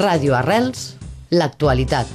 Ràdio Arrels, l'actualitat.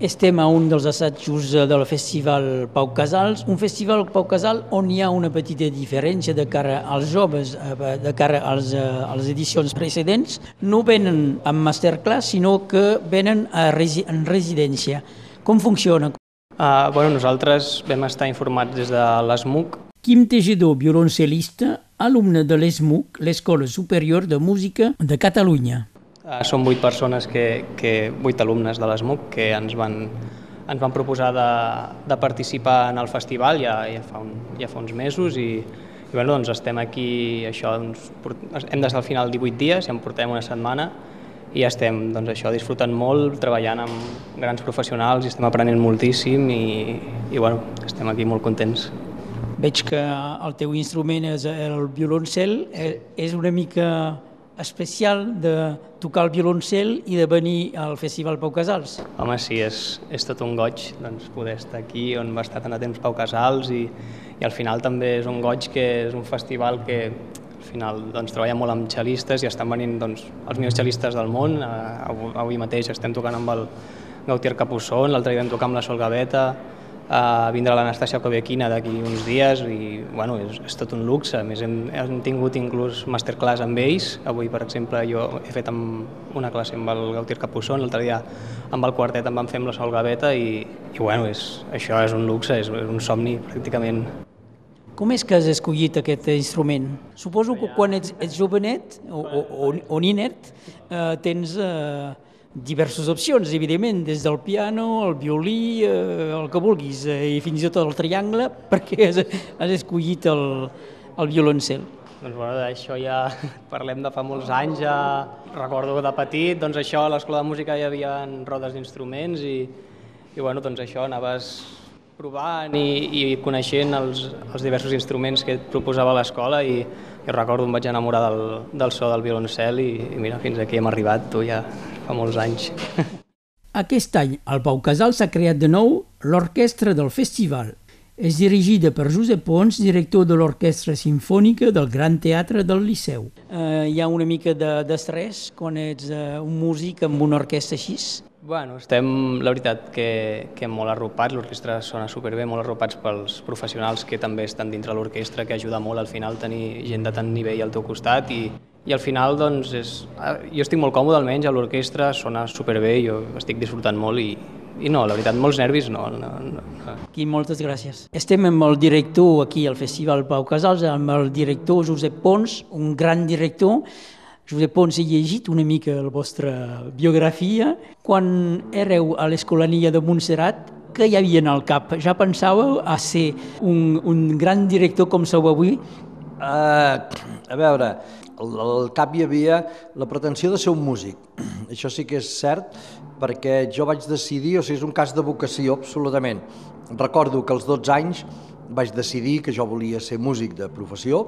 Estem a un dels assajos del Festival Pau Casals, un festival Pau Casal on hi ha una petita diferència de cara als joves, eh, de cara als, eh, a les edicions precedents. No venen amb masterclass, sinó que venen a resi en residència. Com funciona? Uh, bueno, nosaltres vam estar informats des de l'ESMUC. Quim Tejedor, violoncel·lista, alumne de l'ESMUC, l'Escola Superior de Música de Catalunya. Uh, som vuit persones, que, que, vuit alumnes de l'ESMUC que ens van, ens van proposar de, de participar en el festival ja, ja, fa, un, ja fa uns mesos i, i bueno, doncs estem aquí, això, doncs, hem d'estar al final 18 dies, ja en portem una setmana i estem doncs, això disfrutant molt, treballant amb grans professionals i estem aprenent moltíssim i, i bueno, estem aquí molt contents. Veig que el teu instrument és el violoncel, eh, és una mica especial de tocar el violoncel i de venir al Festival Pau Casals. Home, sí, és, és tot un goig doncs, poder estar aquí on va estar tant de temps Pau Casals i, i al final també és un goig que és un festival que al final doncs, treballa molt amb xelistes i estan venint doncs, els millors xelistes del món. Uh, avui mateix estem tocant amb el Gautier Capusson, l'altre dia vam tocar amb la Sol Gaveta, a vindre l'Anastàcia Kobequina d'aquí uns dies i bueno, és, és tot un luxe. A més, hem, hem tingut inclús masterclass amb ells. Avui, per exemple, jo he fet amb una classe amb el Gautier Capusson, l'altre dia amb el quartet em vam fer amb la Sol Gaveta i, i bueno, és, això és un luxe, és, és un somni pràcticament. Com és que has escollit aquest instrument? Suposo que quan ets, ets jovenet o, o, o, o ninet eh, tens eh, diverses opcions, evidentment, des del piano, el violí, eh, el que vulguis, eh, i fins i tot el triangle, perquè has, has escollit el, el violoncel. Doncs bueno, d'això ja parlem de fa molts anys, ja recordo de petit, doncs això a l'escola de música hi havia rodes d'instruments i, i bueno, doncs això anaves provant i, i coneixent els, els diversos instruments que et proposava l'escola i, i recordo em vaig enamorar del, del so del violoncel i, i mira, fins aquí hem arribat, tu ja fa molts anys. Aquest any, al Pau Casal s'ha creat de nou l'Orquestra del Festival. És dirigida per Josep Pons, director de l'Orquestra Simfònica del Gran Teatre del Liceu. Eh, hi ha una mica d'estrès de, quan ets eh, un músic amb una orquestra així? Bueno, estem, la veritat, que, que molt arropats, l'orquestra sona superbé, molt arropats pels professionals que també estan dintre l'orquestra, que ajuda molt al final tenir gent de tant nivell al teu costat i, i al final doncs, és, ah, jo estic molt còmode almenys a l'orquestra, sona superbé, jo estic disfrutant molt i, i no, la veritat, molts nervis no. no, no. Aquí, moltes gràcies. Estem amb el director aquí al Festival Pau Casals, amb el director Josep Pons, un gran director. Josep Pons, he llegit una mica la vostra biografia. Quan éreu a l'Escolania de Montserrat, què hi havia en el cap? Ja pensàveu a ser un, un gran director com sou avui? Uh, a veure, al cap hi havia la pretensió de ser un músic. Això sí que és cert, perquè jo vaig decidir, o sigui, és un cas de vocació, absolutament. Recordo que als 12 anys vaig decidir que jo volia ser músic de professió,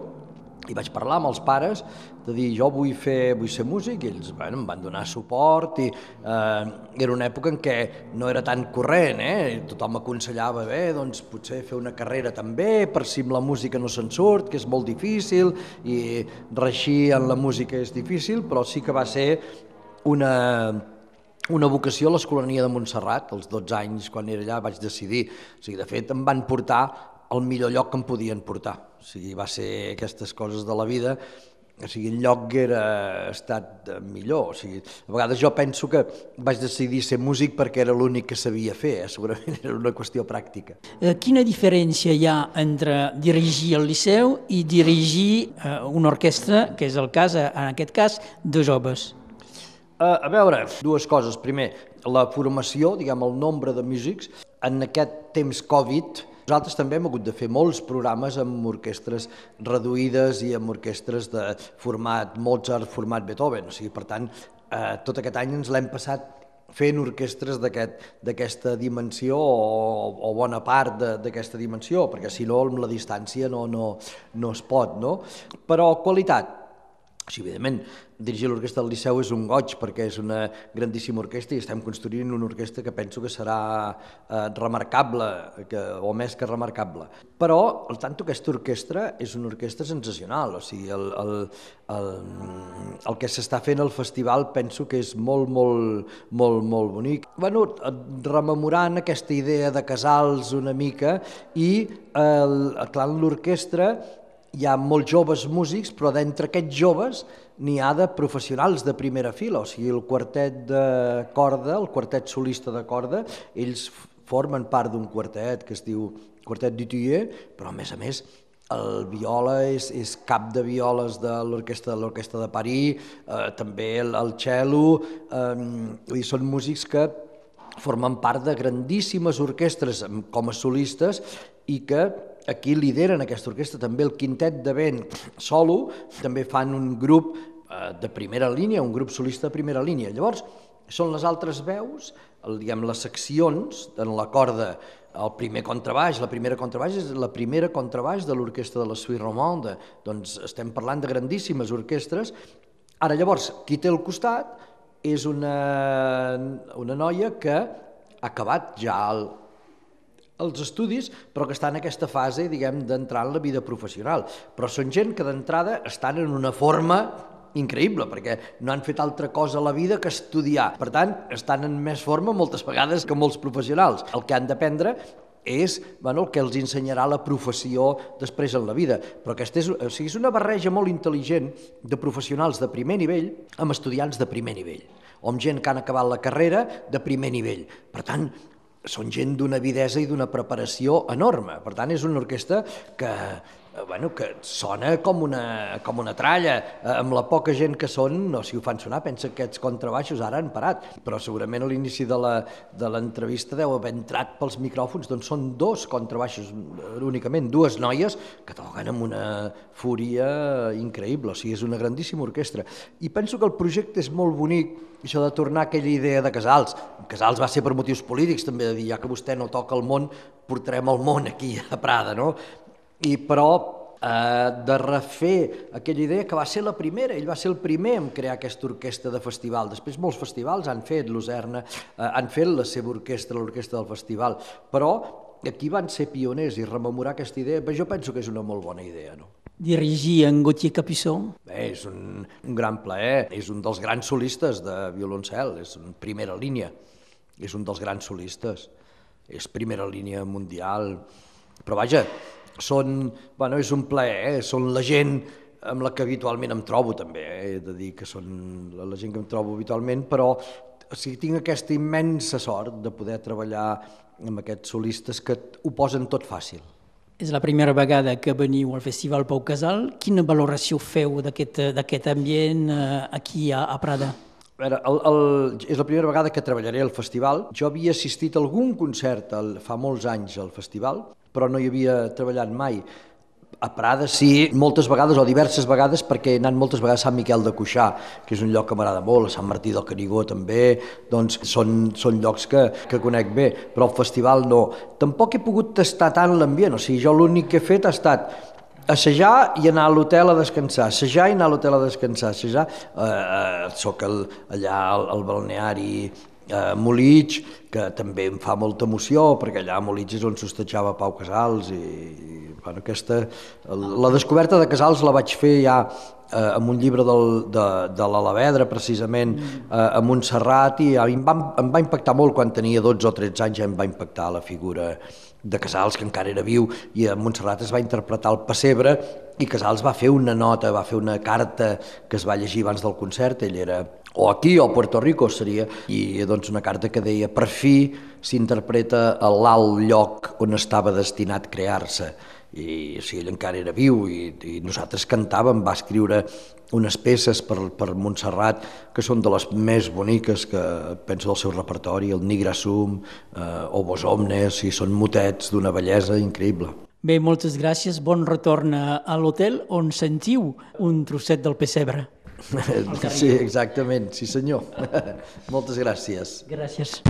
i vaig parlar amb els pares de dir jo vull, fer, vull ser músic i ells bueno, em van donar suport i eh, era una època en què no era tan corrent, eh? tothom aconsellava bé, doncs potser fer una carrera també per si amb la música no se'n surt, que és molt difícil i reixir en la música és difícil, però sí que va ser una, una vocació a l'Escolania de Montserrat, als 12 anys, quan era allà, vaig decidir. O sigui, de fet, em van portar al millor lloc que em podien portar. O sigui, va ser aquestes coses de la vida, o sigui, el lloc que era estat millor. O sigui, a vegades jo penso que vaig decidir ser músic perquè era l'únic que sabia fer, eh? segurament era una qüestió pràctica. Eh, quina diferència hi ha entre dirigir el Liceu i dirigir eh, una orquestra, que és el cas, eh, en aquest cas, de joves? A veure, dues coses. Primer, la formació, diguem, el nombre de músics. En aquest temps Covid, nosaltres també hem hagut de fer molts programes amb orquestres reduïdes i amb orquestres de format Mozart, format Beethoven. O sigui, per tant, eh, tot aquest any ens l'hem passat fent orquestres d'aquesta aquest, dimensió o, o bona part d'aquesta dimensió, perquè si no amb la distància no, no, no es pot. No? Però qualitat, Sí, evidentment, dirigir l'orquestra del Liceu és un goig perquè és una grandíssima orquestra i estem construint una orquestra que penso que serà eh, remarcable, que, o més que remarcable. Però, al tant, aquesta orquestra és una orquestra sensacional, o sigui, el, el, el, el que s'està fent al festival penso que és molt, molt, molt, molt bonic. Bueno, rememorant aquesta idea de casals una mica i, el, clar, l'orquestra hi ha molts joves músics, però d'entre aquests joves n'hi ha de professionals de primera fila, o sigui, el quartet de corda, el quartet solista de corda, ells formen part d'un quartet que es diu Quartet d'Utier, però a més a més el viola és, és cap de violes de l'orquestra de l'orquestra de París, eh, també el, el cello, eh, són músics que formen part de grandíssimes orquestres com a solistes i que aquí lideren aquesta orquestra, també el quintet de vent solo, també fan un grup eh, de primera línia, un grup solista de primera línia. Llavors, són les altres veus, el, diguem, les seccions en la corda, el primer contrabaix, la primera contrabaix és la primera contrabaix de l'orquestra de la Suisse Romande, doncs estem parlant de grandíssimes orquestres. Ara, llavors, qui té al costat és una, una noia que ha acabat ja els estudis, però que estan en aquesta fase, diguem, d'entrar en la vida professional. Però són gent que d'entrada estan en una forma increïble, perquè no han fet altra cosa a la vida que estudiar. Per tant, estan en més forma moltes vegades que molts professionals. El que han d'aprendre és bueno, el que els ensenyarà la professió després en la vida. Però aquesta és, o sigui, és una barreja molt intel·ligent de professionals de primer nivell amb estudiants de primer nivell, o amb gent que han acabat la carrera de primer nivell. Per tant, són gent d'una avidesa i d'una preparació enorme. Per tant, és una orquestra que, bueno, que sona com una, com una tralla. Eh, amb la poca gent que són, no, si ho fan sonar, pensa que aquests contrabaixos ara han parat, però segurament a l'inici de l'entrevista deu haver entrat pels micròfons, doncs són dos contrabaixos eh, únicament, dues noies que toquen amb una fúria increïble, o sigui, és una grandíssima orquestra. I penso que el projecte és molt bonic, això de tornar aquella idea de Casals. Casals va ser per motius polítics, també, de dir, ja que vostè no toca el món, portarem el món aquí a Prada, no? I però eh, de refer aquella idea que va ser la primera, ell va ser el primer en crear aquesta orquestra de festival. Després molts festivals han fet, l'Userna, eh, han fet la seva orquestra, l'orquestra del festival, però aquí van ser pioners i rememorar aquesta idea, jo penso que és una molt bona idea, no? dirigir en Gauthier Capuçon? Bé, és un, un gran plaer, és un dels grans solistes de violoncel, és en primera línia, és un dels grans solistes, és primera línia mundial, però vaja, són, bueno, és un plaer, eh? són la gent amb la que habitualment em trobo també, eh? he de dir que són la gent que em trobo habitualment, però o sigui, tinc aquesta immensa sort de poder treballar amb aquests solistes que ho posen tot fàcil. És la primera vegada que veniu al Festival Pau Casal. Quina valoració feu d'aquest ambient eh, aquí a, a Prada? A veure, el, el, és la primera vegada que treballaré al festival. Jo havia assistit a algun concert el, fa molts anys al festival, però no hi havia treballat mai. A Prada sí, moltes vegades o diverses vegades, perquè he anat moltes vegades a Sant Miquel de Cuixà, que és un lloc que m'agrada molt, a Sant Martí del Canigó també, doncs són, són llocs que, que conec bé, però al festival no. Tampoc he pogut tastar tant l'ambient, o sigui, jo l'únic que he fet ha estat assajar i anar a l'hotel a descansar, assajar i anar a l'hotel a descansar, assajar, eh, eh, soc el, allà al, al balneari a Molitx, que també em fa molta emoció, perquè allà a Molitx és on s'hostatjava Pau Casals, i, bueno, aquesta, la descoberta de Casals la vaig fer ja eh, amb un llibre del, de, de l'Alavedra, precisament, eh, a Montserrat, i em va, em va impactar molt quan tenia 12 o 13 anys, ja em va impactar la figura de Casals, que encara era viu, i a Montserrat es va interpretar el pessebre, i Casals va fer una nota, va fer una carta que es va llegir abans del concert, ell era o aquí o a Puerto Rico seria, i doncs una carta que deia per fi s'interpreta a l'alt lloc on estava destinat crear-se i o sigui, ell encara era viu i, i nosaltres cantàvem, va escriure unes peces per, per Montserrat que són de les més boniques que penso del seu repertori, el Nigra Sum, eh, o Vos Omnes, i són motets d'una bellesa increïble. Bé, moltes gràcies, bon retorn a l'hotel on sentiu un trosset del pessebre. Sí, exactament, sí senyor. Moltes gràcies. Gràcies.